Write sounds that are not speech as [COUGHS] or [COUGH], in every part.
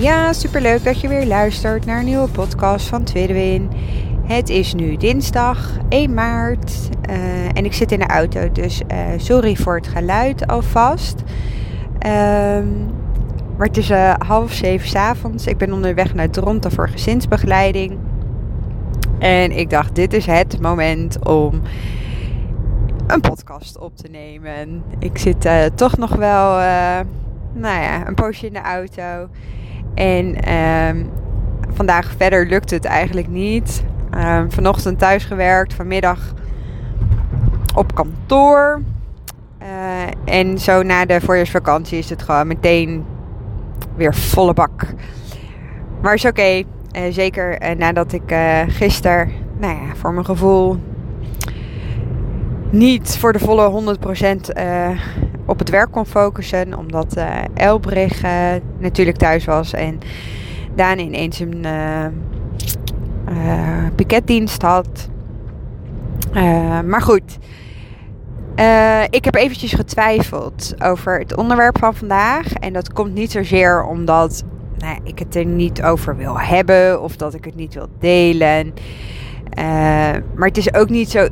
Ja, superleuk dat je weer luistert naar een nieuwe podcast van Tweede Win. Het is nu dinsdag 1 maart uh, en ik zit in de auto, dus uh, sorry voor het geluid alvast. Um, maar het is uh, half zeven s avonds. Ik ben onderweg naar Dronten voor gezinsbegeleiding. En ik dacht, dit is het moment om een podcast op te nemen. Ik zit toch nog wel, nou ja, een poosje in de auto. En um, vandaag verder lukt het eigenlijk niet. Um, vanochtend thuis gewerkt, vanmiddag op kantoor. Uh, en zo na de voorjaarsvakantie is het gewoon meteen weer volle bak. Maar is oké. Uh, zeker uh, nadat ik gisteren, nou ja, voor mijn gevoel niet voor de volle 100% op het werk kon focussen. Omdat uh, Elbrich uh, natuurlijk thuis was. En Daan ineens een uh, piketdienst had. maar goed. ik heb eventjes getwijfeld over het onderwerp van vandaag. En dat komt niet zozeer omdat nou, ik het er niet over wil hebben. Of dat ik het niet wil delen. maar het is ook niet zo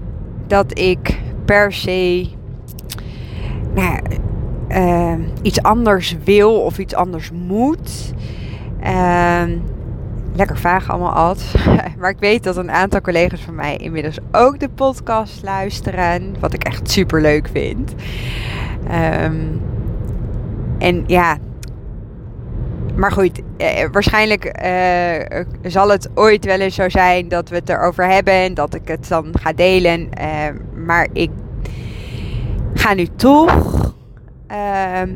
dat ik per se uh, iets anders wil of iets anders moet. Uh, lekker vaag allemaal altijd. [LAUGHS] maar ik weet dat een aantal collega's van mij inmiddels ook de podcast luisteren. Wat ik echt super leuk vind. Um, en ja. Maar goed, eh, waarschijnlijk eh, zal het ooit wel eens zo zijn dat we het erover hebben en dat ik het dan ga delen. Uh, maar ik ga nu toch uh,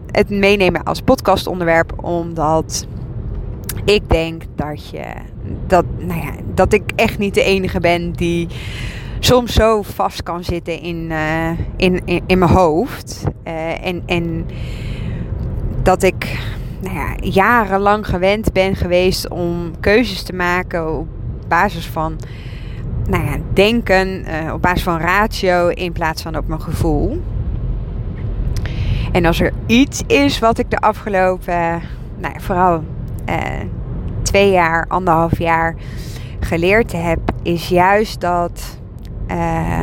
het meenemen als podcastonderwerp, omdat ik denk dat je dat, nou ja, dat ik echt niet de enige ben die soms zo vast kan zitten in, uh, in, in, in, mijn hoofd. Uh, en, en dat ik nou ja, jarenlang gewend ben geweest om keuzes te maken op basis van nou ja, denken, uh, op basis van ratio in plaats van op mijn gevoel. En als er iets is wat ik de afgelopen, nou, vooral eh, twee jaar, anderhalf jaar geleerd heb, is juist dat uh,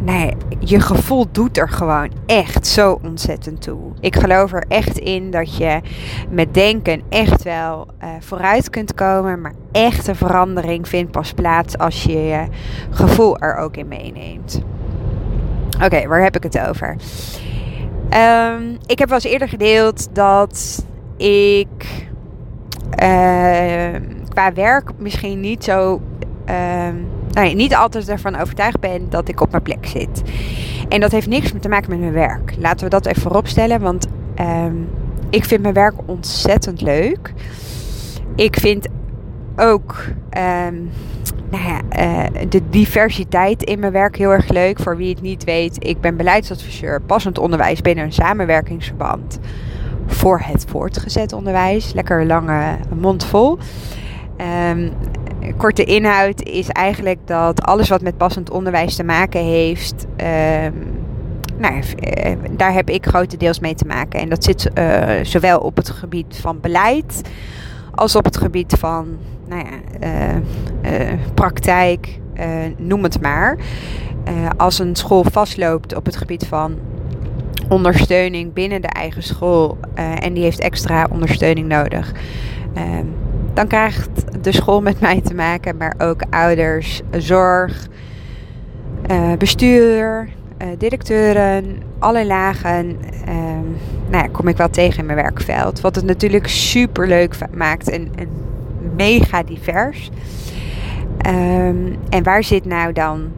nou je gevoel doet er gewoon echt zo ontzettend toe. Ik geloof er echt in dat je met denken echt wel uh, vooruit kunt komen, maar echte verandering vindt pas plaats als je je gevoel er ook in meeneemt. Oké, waar heb ik het over? Um, ik heb wel eens eerder gedeeld dat ik uh, qua werk misschien niet zo. Uh, nee, niet altijd ervan overtuigd ben dat ik op mijn plek zit. En dat heeft niks te maken met mijn werk. Laten we dat even vooropstellen, want ik vind mijn werk ontzettend leuk. Ik vind ook um, nou ja, uh, de diversiteit in mijn werk heel erg leuk. Voor wie het niet weet, ik ben beleidsadviseur passend onderwijs binnen een samenwerkingsverband voor het voortgezet onderwijs. Lekker lange mond vol. Um, korte inhoud is eigenlijk dat alles wat met passend onderwijs te maken heeft. Um, nou, uh, daar heb ik grotendeels mee te maken. En dat zit uh, zowel op het gebied van beleid als op het gebied van nou ja, uh, uh, praktijk, uh, noem het maar. als een school vastloopt op het gebied van ondersteuning binnen de eigen school en die heeft extra ondersteuning nodig, ehm, dan krijgt de school met mij te maken, maar ook ouders, zorg, bestuur, directeuren, alle lagen. Ehm, nou ja, kom ik wel tegen in mijn werkveld. Wat het natuurlijk super leuk maakt en, mega divers. Um, en waar zit nou dan,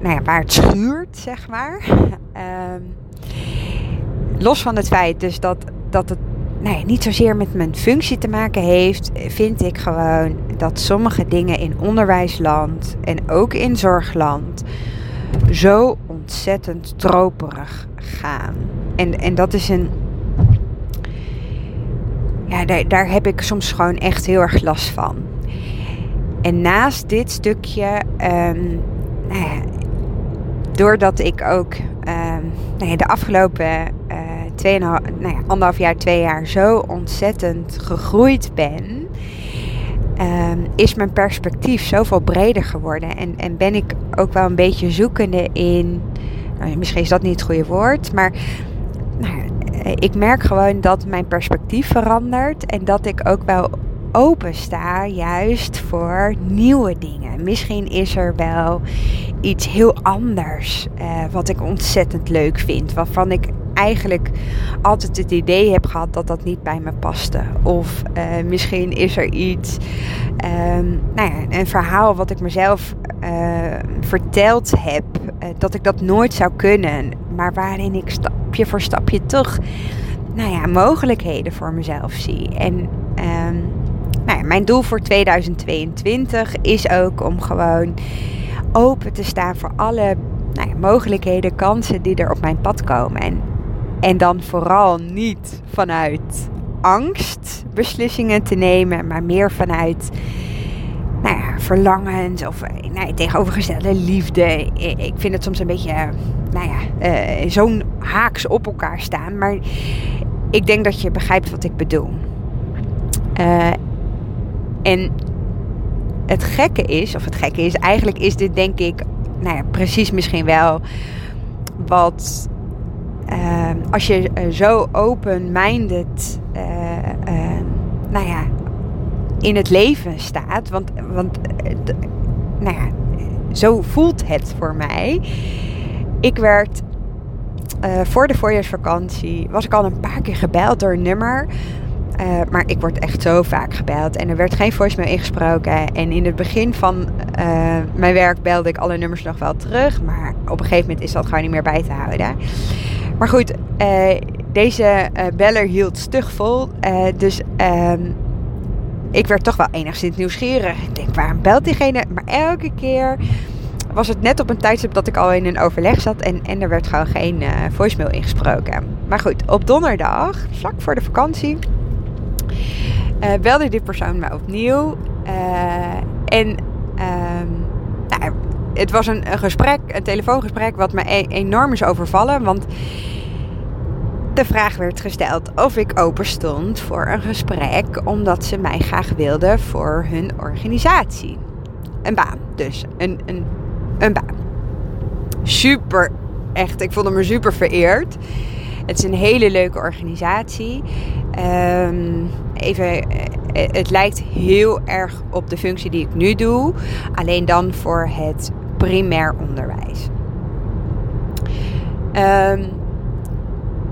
nou ja, waar het schuurt, zeg maar. Um, [LAUGHS] los van het feit dus dat, dat het nee, niet zozeer met mijn functie te maken heeft, vind ik gewoon dat sommige dingen in onderwijsland en ook in zorgland zo ontzettend troperig gaan. En, en dat is een. Ja, daar, daar heb ik soms gewoon echt heel erg last van. En naast dit stukje, um, nou ja, doordat ik ook um, nou de afgelopen tweeënhalf, nou ja, anderhalf jaar, twee jaar zo ontzettend gegroeid ben, um, is mijn perspectief zoveel breder geworden. En, en ben ik ook wel een beetje zoekende in, nou, misschien is dat niet het goede woord, maar nou, ik merk gewoon dat mijn perspectief verandert en dat ik ook wel open sta juist voor nieuwe dingen. Misschien is er wel iets heel anders uh, wat ik ontzettend leuk vind, waarvan ik eigenlijk altijd het idee heb gehad dat dat niet bij me paste. Of uh, misschien is er iets, um, nou ja, een verhaal wat ik mezelf uh, verteld heb, uh, dat ik dat nooit zou kunnen, maar waarin ik stapje voor stapje toch, nou ja, mogelijkheden voor mezelf zie. En um, nou ja, mijn doel voor 2022 is ook om gewoon open te staan voor alle nou ja, mogelijkheden, kansen die er op mijn pad komen. En en dan vooral niet vanuit angst beslissingen te nemen, maar meer vanuit nou ja, verlangens of nou, tegenovergestelde liefde. Ik vind het soms een beetje, nou ja, uh, zo'n haaks op elkaar staan. Maar ik denk dat je begrijpt wat ik bedoel. Uh, en het gekke is, of het gekke is, eigenlijk is dit denk ik, nou ja, precies misschien wel wat uh, als je uh, zo open-minded, uh, nou ja, in het leven staat. Want, want nou ja, zo voelt het voor mij. Ik werd voor de voorjaarsvakantie, was ik al een paar keer gebeld door een nummer. Maar ik word echt zo vaak gebeld en er werd geen voicemail ingesproken. En in het begin van mijn werk belde ik alle nummers nog wel terug. Maar op een gegeven moment is dat gewoon niet meer bij te houden. Maar goed, uh, deze beller hield stug vol. dus ehm, ik werd toch wel enigszins nieuwsgierig. Ik denk, waarom belt diegene? Maar elke keer was het net op een tijdstip dat ik al in een overleg zat. En, en er werd gewoon geen voicemail ingesproken. Maar goed, op donderdag, vlak voor de vakantie uh, belde die persoon me opnieuw. Uh, en um, nou, het was een, gesprek, een telefoongesprek, wat me e enorm is overvallen. Want de vraag werd gesteld of ik open stond voor een gesprek, omdat ze mij graag wilden voor hun organisatie. Een baan, dus. Een, een, een baan. Super, echt. Ik vond me super vereerd. Het is een hele leuke organisatie. Um, even, eh, het lijkt heel erg op de functie die ik nu doe, alleen dan voor het primair onderwijs. Um,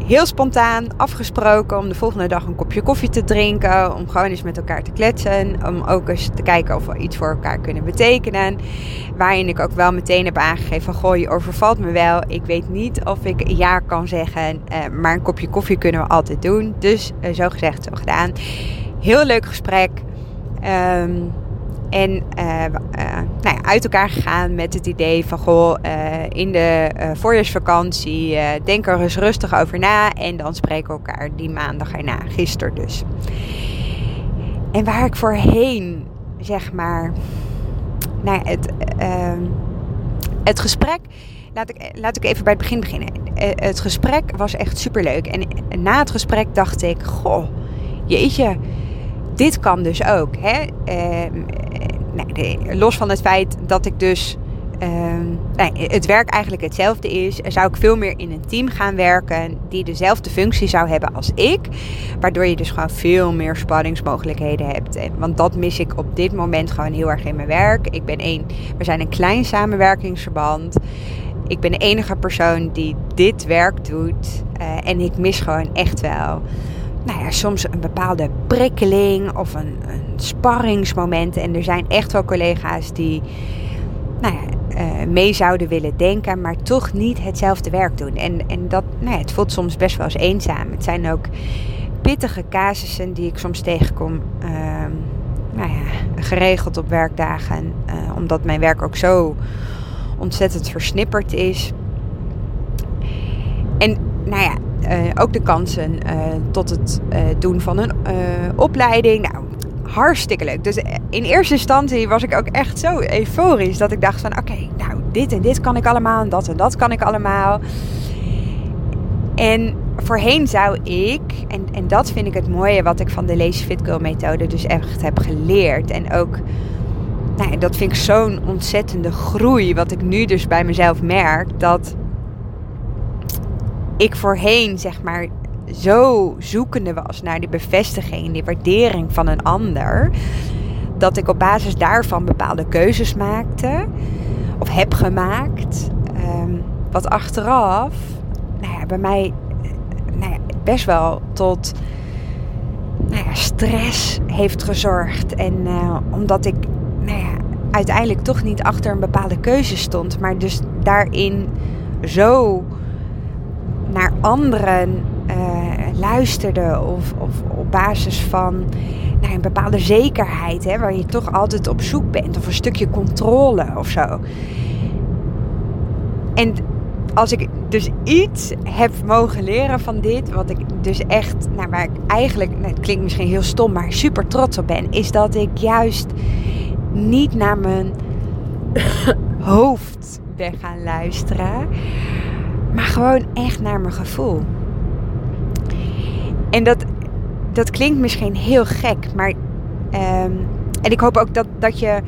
heel spontaan afgesproken om de volgende dag een kopje koffie te drinken. Om gewoon eens met elkaar te kletsen. Om ook eens te kijken of we iets voor elkaar kunnen betekenen. Waarin ik ook wel meteen heb aangegeven van goh, je overvalt me wel. Ik weet niet of ik ja kan zeggen. Uh, maar een kopje koffie kunnen we altijd doen. Dus uh, zo gezegd, zo gedaan. Heel leuk gesprek. Um, en uh, uh, nou ja, uit elkaar gegaan met het idee van goh, uh, in de voorjaarsvakantie denk er eens rustig over na. En dan spreken we elkaar die maandag erna, gisteren dus. En waar ik voorheen, zeg maar, nou, het, ehm, het gesprek. Laat ik, laat ik even bij het begin beginnen. het gesprek was echt super leuk. En na het gesprek dacht ik: Goh, jeetje, dit kan dus ook. Hè? Uh, nee, los van het feit dat ik dus uh, nee, het werk eigenlijk hetzelfde is, zou ik veel meer in een team gaan werken die dezelfde functie zou hebben als ik. Waardoor je dus gewoon veel meer spanningsmogelijkheden hebt. Want dat mis ik op dit moment gewoon heel erg in mijn werk. Ik ben een, we zijn een klein samenwerkingsverband. Ik ben de enige persoon die dit werk doet. Uh, en ik mis gewoon echt wel nou ja, soms een bepaalde prikkeling of een, een sparringsmoment. En er zijn echt wel collega's die nou ja, mee zouden willen denken, maar toch niet hetzelfde werk doen. En, en dat, nou ja, het voelt soms best wel eens eenzaam. Het zijn ook pittige casussen die ik soms tegenkom. Ehm, nou ja, geregeld op werkdagen. Uh, omdat mijn werk ook zo ontzettend versnipperd is. En nou ja, ook de kansen uh, tot het doen van een opleiding. Nou, hartstikke leuk. Dus in eerste instantie was ik ook echt zo euforisch dat ik dacht van oké, nou dit en dit kan ik allemaal en dat en dat kan ik allemaal. En voorheen zou ik, en, en dat vind ik het mooie wat ik van de Lazy Fit Girl methode dus echt heb geleerd. En ook, nou, dat vind ik zo'n ontzettende groei. Wat ik nu dus bij mezelf merk. Dat ik voorheen zeg maar zo zoekende was naar die bevestiging, die waardering van een ander. Dat ik op basis daarvan bepaalde keuzes maakte. Of heb gemaakt. Ehm, wat achteraf nou ja, bij mij nou ja, best wel tot nou ja, stress heeft gezorgd. En uh, omdat ik nou ja, uiteindelijk toch niet achter een bepaalde keuze stond, maar dus daarin zo naar anderen uh, luisterde of, of op basis van nou, een bepaalde zekerheid, hè, waar je toch altijd op zoek bent, of een stukje controle of zo. En als ik dus iets heb mogen leren van dit, wat ik dus echt, nou, waar ik eigenlijk, nou, het klinkt misschien heel stom, maar super trots op ben, is dat ik juist niet naar mijn [COUGHS] hoofd ben gaan luisteren, maar gewoon echt naar mijn gevoel. En dat, dat klinkt misschien heel gek, maar. Um, en ik hoop ook dat, dat je.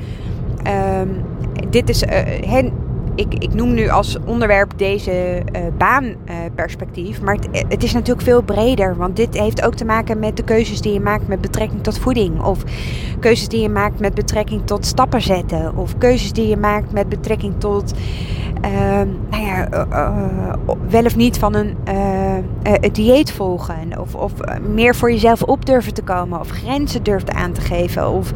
Um, dit is. Uh, ik, ik noem nu als onderwerp deze uh, baanperspectief. Maar het, het, is natuurlijk veel breder. Want dit heeft ook te maken met de keuzes die je maakt met betrekking tot voeding. Of keuzes die je maakt met betrekking tot stappen zetten. Of keuzes die je maakt met betrekking tot. Uh, nou ja, uh, wel of niet van een dieet volgen. Of, of meer voor jezelf op durven te komen. Of grenzen durven aan te geven. Of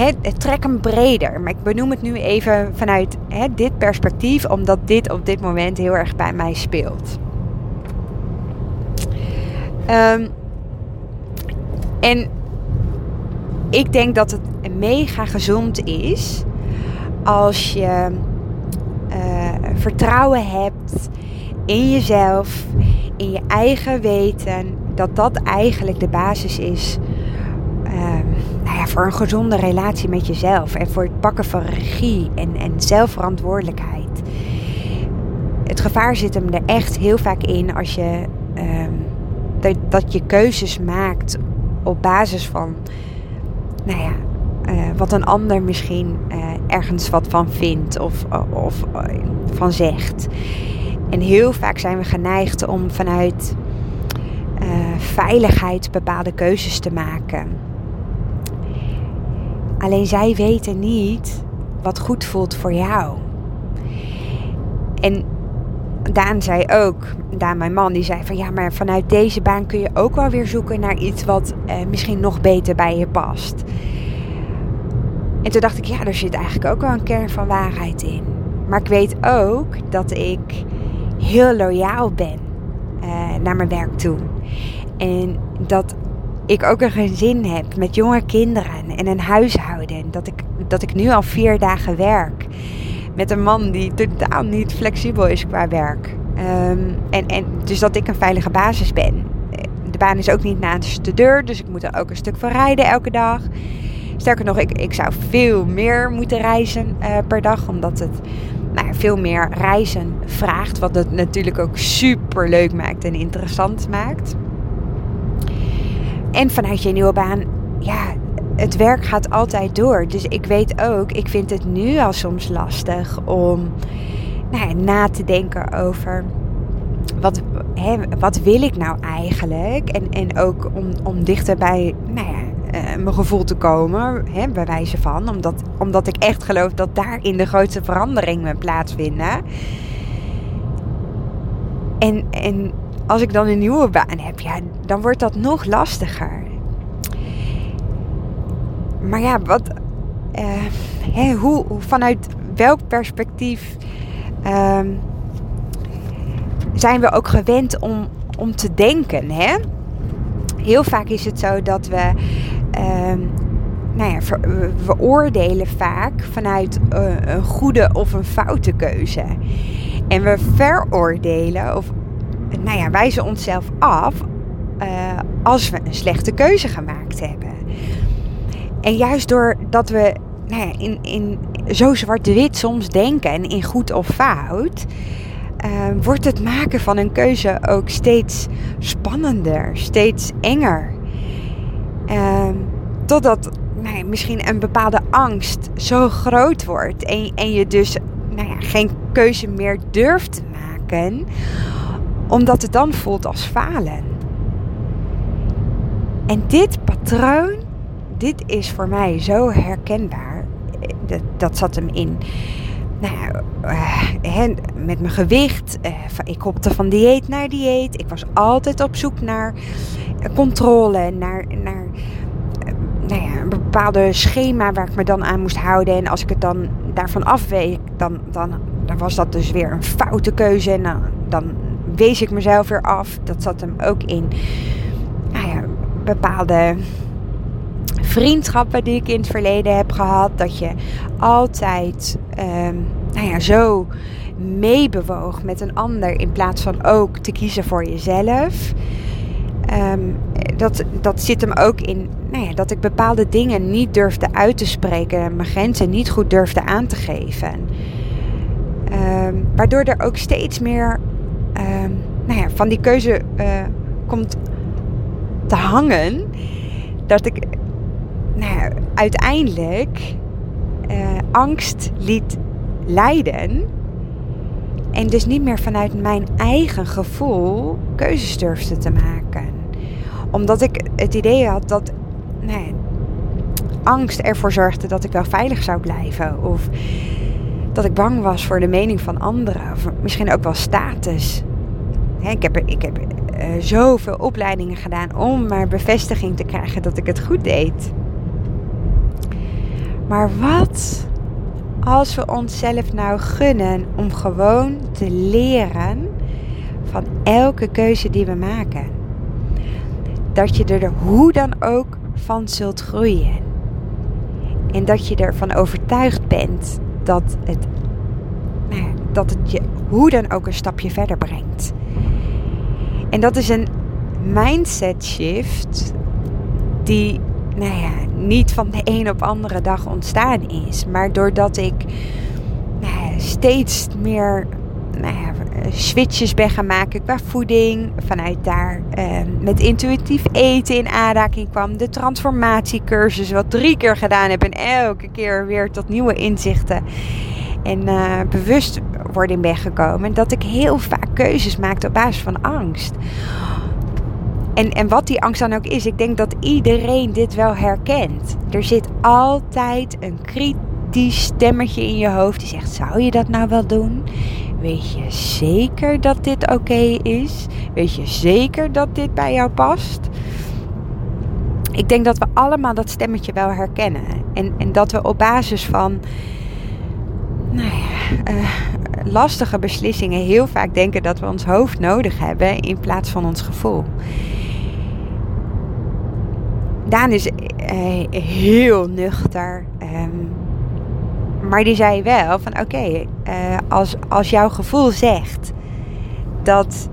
het, trek hem breder. Maar ik benoem het nu even vanuit dit perspectief, omdat dit op dit moment heel erg bij mij speelt. Um, en ik denk dat het mega gezond is als je uh, vertrouwen hebt in jezelf, in je eigen weten, dat dat eigenlijk de basis is voor een gezonde relatie met jezelf en voor het pakken van regie en, en zelfverantwoordelijkheid. Het gevaar zit hem er echt heel vaak in als je um, dat, dat je keuzes maakt op basis van, nou ja, uh, wat een ander misschien uh, ergens wat van vindt of, of uh, van zegt. En heel vaak zijn we geneigd om vanuit veiligheid bepaalde keuzes te maken. Alleen zij weten niet wat goed voelt voor jou. En Daan zei ook, Daan mijn man, die zei van ja, maar vanuit deze baan kun je ook wel weer zoeken naar iets wat eh, misschien nog beter bij je past. En toen dacht ik, ja, er zit eigenlijk ook wel een kern van waarheid in. Maar ik weet ook dat ik heel loyaal ben uh, naar mijn werk toe. En dat ik ook een gezin heb met jonge kinderen en een huishouden. Dat ik, dat ik nu al vier dagen werk. Met een man die totaal niet flexibel is qua werk. Um, en, en dus dat ik een veilige basis ben. De baan is ook niet naast de deur, dus ik moet er ook een stuk van rijden elke dag. Sterker nog, ik, ik zou veel meer moeten reizen uh, per dag, omdat het nou, veel meer reizen vraagt. Wat het natuurlijk ook super leuk maakt en interessant maakt. En vanuit je nieuwe baan, ja, het werk gaat altijd door. Dus ik weet ook, ik vind het nu al soms lastig om nou ja, na te denken over wat, hè, wat wil ik nou eigenlijk? En, en ook om, om dichter bij nou ja, uh, mijn gevoel te komen, hè, bij wijze van. Omdat, omdat ik echt geloof dat daarin de grootste veranderingen plaatsvinden. En, en als ik dan een nieuwe baan heb, ja, dan wordt dat nog lastiger. Maar ja, wat, uh, hè, hoe, vanuit welk perspectief ehm, zijn we ook gewend om, om te denken? Hè? Heel vaak is het zo dat we. Ehm, nou ja, we oordelen vaak vanuit uh, een goede of een foute keuze. En we veroordelen of nou ja, wijzen onszelf af uh, als we een slechte keuze gemaakt hebben. En juist doordat we nou ja, in, in zo zwart-wit soms denken en in goed of fout, uh, wordt het maken van een keuze ook steeds spannender, steeds enger. Uh, totdat nou ja, misschien een bepaalde angst zo groot wordt en, en je dus nou ja, geen keuze meer durft te maken, omdat het dan voelt als falen. En dit patroon, dit is voor mij zo herkenbaar. Dat, dat zat hem in. Nou ja, uh, met mijn gewicht. Uh, ik hopte van dieet naar dieet. Ik was altijd op zoek naar controle, naar, naar nou ja, een bepaalde schema waar ik me dan aan moest houden. En als ik het dan daarvan afweek, dan, dan, dan was dat dus weer een foute keuze. En dan wees ik mezelf weer af. Dat zat hem ook in nou ja, bepaalde vriendschappen die ik in het verleden heb gehad. Dat je altijd um, nou ja, zo meebewoog met een ander in plaats van ook te kiezen voor jezelf. Um, dat, dat zit hem ook in nou ja, dat ik bepaalde dingen niet durfde uit te spreken en mijn grenzen niet goed durfde aan te geven. Um, waardoor er ook steeds meer nou ja, van die keuze uh, komt te hangen. Dat ik nou ja, uiteindelijk uh, angst liet leiden. En dus niet meer vanuit mijn eigen gevoel keuzes durfde te maken. Omdat ik het idee had dat nee, angst ervoor zorgde dat ik wel veilig zou blijven. Of dat ik bang was voor de mening van anderen. Misschien ook wel status. ik heb, ik heb uh, zoveel opleidingen gedaan om maar bevestiging te krijgen dat ik het goed deed. Maar wat als we onszelf nou gunnen om gewoon te leren van elke keuze die we maken? Dat je er hoe dan ook van zult groeien. En dat je ervan overtuigd bent dat het, nou dat het je hoe dan ook een stapje verder brengt. En dat is een mindset shift die nou ja, niet van de een op andere dag ontstaan is. Maar doordat ik nou ja, steeds meer nou switches ben gaan maken qua voeding. Vanuit daar eh, met intuïtief eten in aanraking kwam. De transformatiecursus, wat drie keer gedaan heb. En elke keer weer tot nieuwe inzichten. En uh, bewustwording ben gekomen. Dat ik heel vaak keuzes maakte op basis van angst. En, en wat die angst dan ook is, ik denk dat iedereen dit wel herkent. Er zit altijd een kritisch stemmetje in je hoofd die zegt: Zou je dat nou wel doen? Weet je zeker dat dit oké is? Weet je zeker dat dit bij jou past? Ik denk dat we allemaal dat stemmetje wel herkennen. En, en dat we op basis van nou ja, uh, lastige beslissingen heel vaak denken dat we ons hoofd nodig hebben in plaats van ons gevoel. Daan is uh, heel nuchter. Um, maar die zei wel van oké, eh, als, als jouw gevoel zegt dat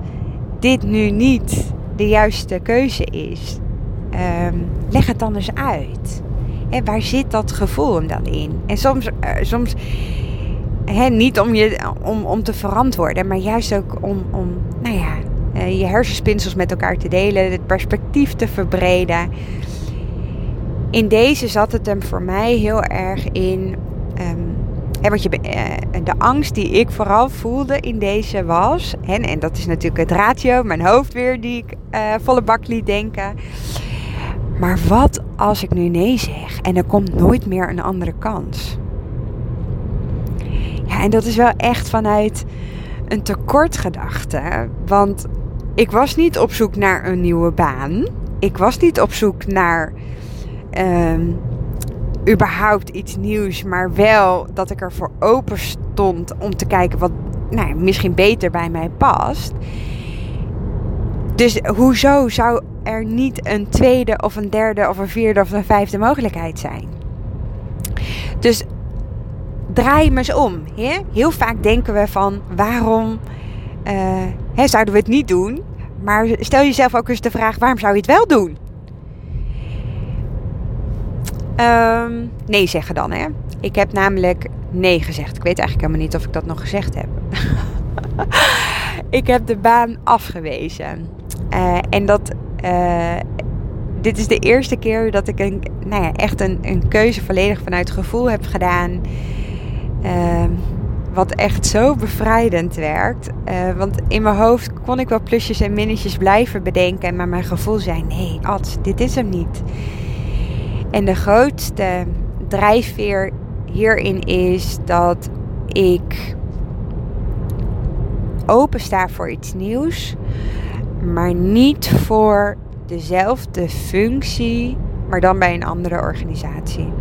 dit nu niet de juiste keuze is, um, leg het dan eens uit. En waar zit dat gevoel dan in? En soms, uh, soms hè, niet om, je, om, om te verantwoorden, maar juist ook om, om nou ja, uh, je hersenspinsels met elkaar te delen, het perspectief te verbreden. In deze zat het hem voor mij heel erg in Um, wat je, uh, de angst die ik vooral voelde in deze was, en, en dat is natuurlijk het ratio, mijn hoofd weer, die ik uh, volle bak liet denken. Maar wat als ik nu nee zeg en er komt nooit meer een andere kans? Ja, en dat is wel echt vanuit een tekortgedachte. Want ik was niet op zoek naar een nieuwe baan. Ik was niet op zoek naar. Uh, überhaupt iets nieuws, maar wel dat ik ervoor open stond om te kijken wat nou, misschien beter bij mij past. Dus hoezo zou er niet een tweede of een derde of een vierde of een vijfde mogelijkheid zijn? Dus draai me eens om. Hè? Heel vaak denken we van waarom uh, hè, zouden we het niet doen? Maar stel jezelf ook eens de vraag: waarom zou je het wel doen? Um, nee zeggen dan, hè? Ik heb namelijk nee gezegd. Ik weet eigenlijk helemaal niet of ik dat nog gezegd heb. [LAUGHS] ik heb de baan afgewezen. Uh, en dat. Uh, dit is de eerste keer dat ik een, nou ja, echt een, een keuze volledig vanuit gevoel heb gedaan. Uh, wat echt zo bevrijdend werkt. Uh, want in mijn hoofd kon ik wel plusjes en minnetjes blijven bedenken. Maar mijn gevoel zei: nee, Ad, dit is hem niet. En de grootste drijfveer hierin is dat ik open sta voor iets nieuws, maar niet voor dezelfde functie, maar dan bij een andere organisatie.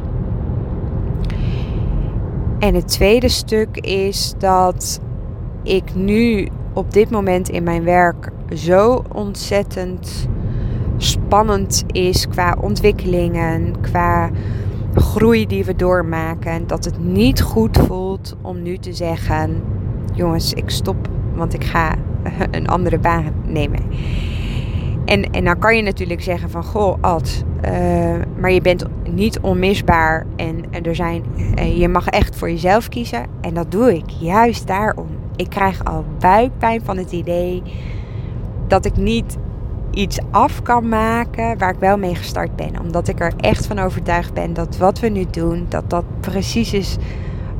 En het tweede stuk is dat ik nu op dit moment in mijn werk zo ontzettend spannend is qua ontwikkelingen, qua groei die we doormaken, dat het niet goed voelt om nu te zeggen: jongens, ik stop, want ik ga [LAUGHS] een andere baan nemen. En, en dan kan je natuurlijk zeggen van, goh, Ad, uh, maar je bent niet onmisbaar en, en er zijn, uh, je mag echt voor jezelf kiezen. En dat doe ik juist daarom. Ik krijg al buikpijn van het idee dat ik niet iets af kan maken waar ik wel mee gestart ben. Omdat ik er echt van overtuigd ben dat wat we nu doen, dat dat precies is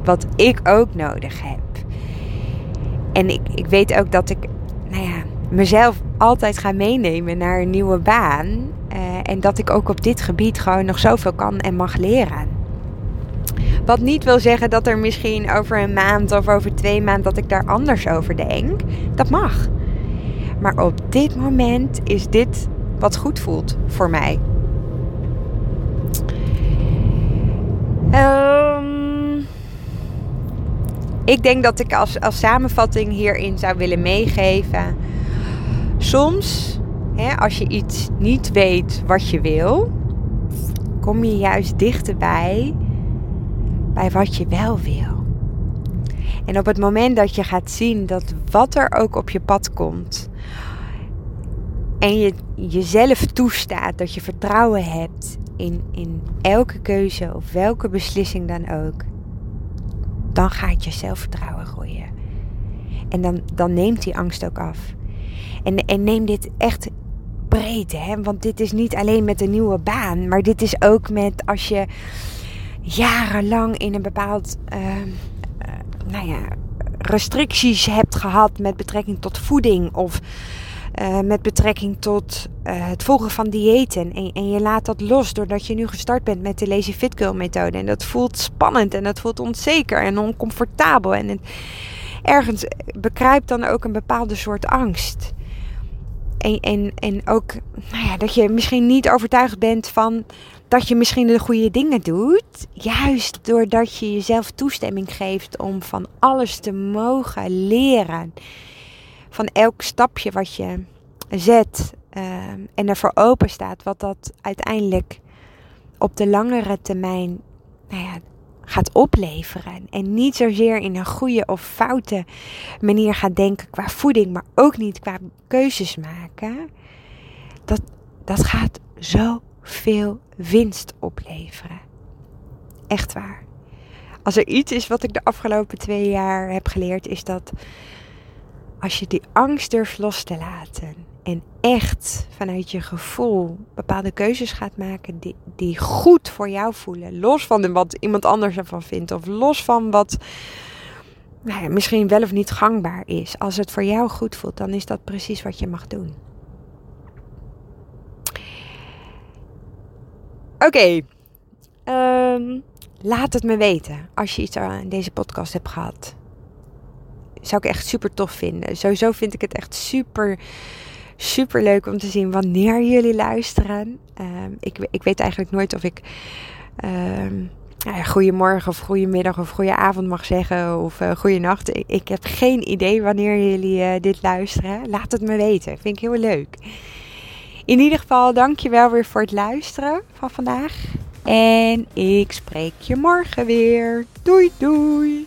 wat ik ook nodig heb. En ik, ik weet ook dat ik, nou ja, mezelf altijd ga meenemen naar een nieuwe baan. Uh, en dat ik ook op dit gebied gewoon nog zoveel kan en mag leren. Wat niet wil zeggen dat er misschien over een maand of over twee maanden dat ik daar anders over denk. Dat mag. Maar op dit moment is dit wat goed voelt voor mij. Um, ik denk dat ik als, als samenvatting hierin zou willen meegeven. Soms, hè, als je iets niet weet wat je wil, kom je juist dichterbij bij wat je wel wil. En op het moment dat je gaat zien dat wat er ook op je pad komt, en je jezelf toestaat, dat je vertrouwen hebt in, in elke keuze of welke beslissing dan ook, dan gaat je zelfvertrouwen groeien. En dan, dan neemt die angst ook af. En, en neem dit echt breed, hè? want dit is niet alleen met een nieuwe baan, maar dit is ook met als je jarenlang in een bepaald, uh, uh, nou ja, restricties hebt gehad met betrekking tot voeding of uh, met betrekking tot uh, het volgen van diëten. En, en, je laat dat los doordat je nu gestart bent met de Lazy Fit Girl methode. En dat voelt spannend en dat voelt onzeker en oncomfortabel. En ergens bekruipt dan ook een bepaalde soort angst. En, en, en ook nou ja, dat je misschien niet overtuigd bent van dat je misschien de goede dingen doet. Juist doordat je jezelf toestemming geeft om van alles te mogen leren van elk stapje wat je zet uh, en ervoor open staat, wat dat uiteindelijk op de langere termijn nou ja, gaat opleveren. En niet zozeer in een goede of foute manier gaat denken qua voeding, maar ook niet qua keuzes maken. Dat, dat gaat zoveel winst opleveren. Echt waar. Als er iets is wat ik de afgelopen twee jaar heb geleerd, is dat als je die angst durft los te laten en echt vanuit je gevoel bepaalde keuzes gaat maken die, die goed voor jou voelen, los van wat iemand anders ervan vindt of los van wat nou ja, misschien wel of niet gangbaar is. Als het voor jou goed voelt, dan is dat precies wat je mag doen. Oké, ehm, laat het me weten als je iets aan deze podcast hebt gehad zou ik echt super tof vinden. Sowieso vind ik het echt super, super leuk om te zien wanneer jullie luisteren. Um, ik, ik weet eigenlijk nooit of ik um, nou goedemorgen of goedemiddag of goedenavond mag zeggen of uh, goedenacht. Ik, ik, heb geen idee wanneer jullie uh, dit luisteren. Laat het me weten. Vind ik heel leuk. In ieder geval, dankjewel weer voor het luisteren van vandaag. En ik spreek je morgen weer. Doei doei.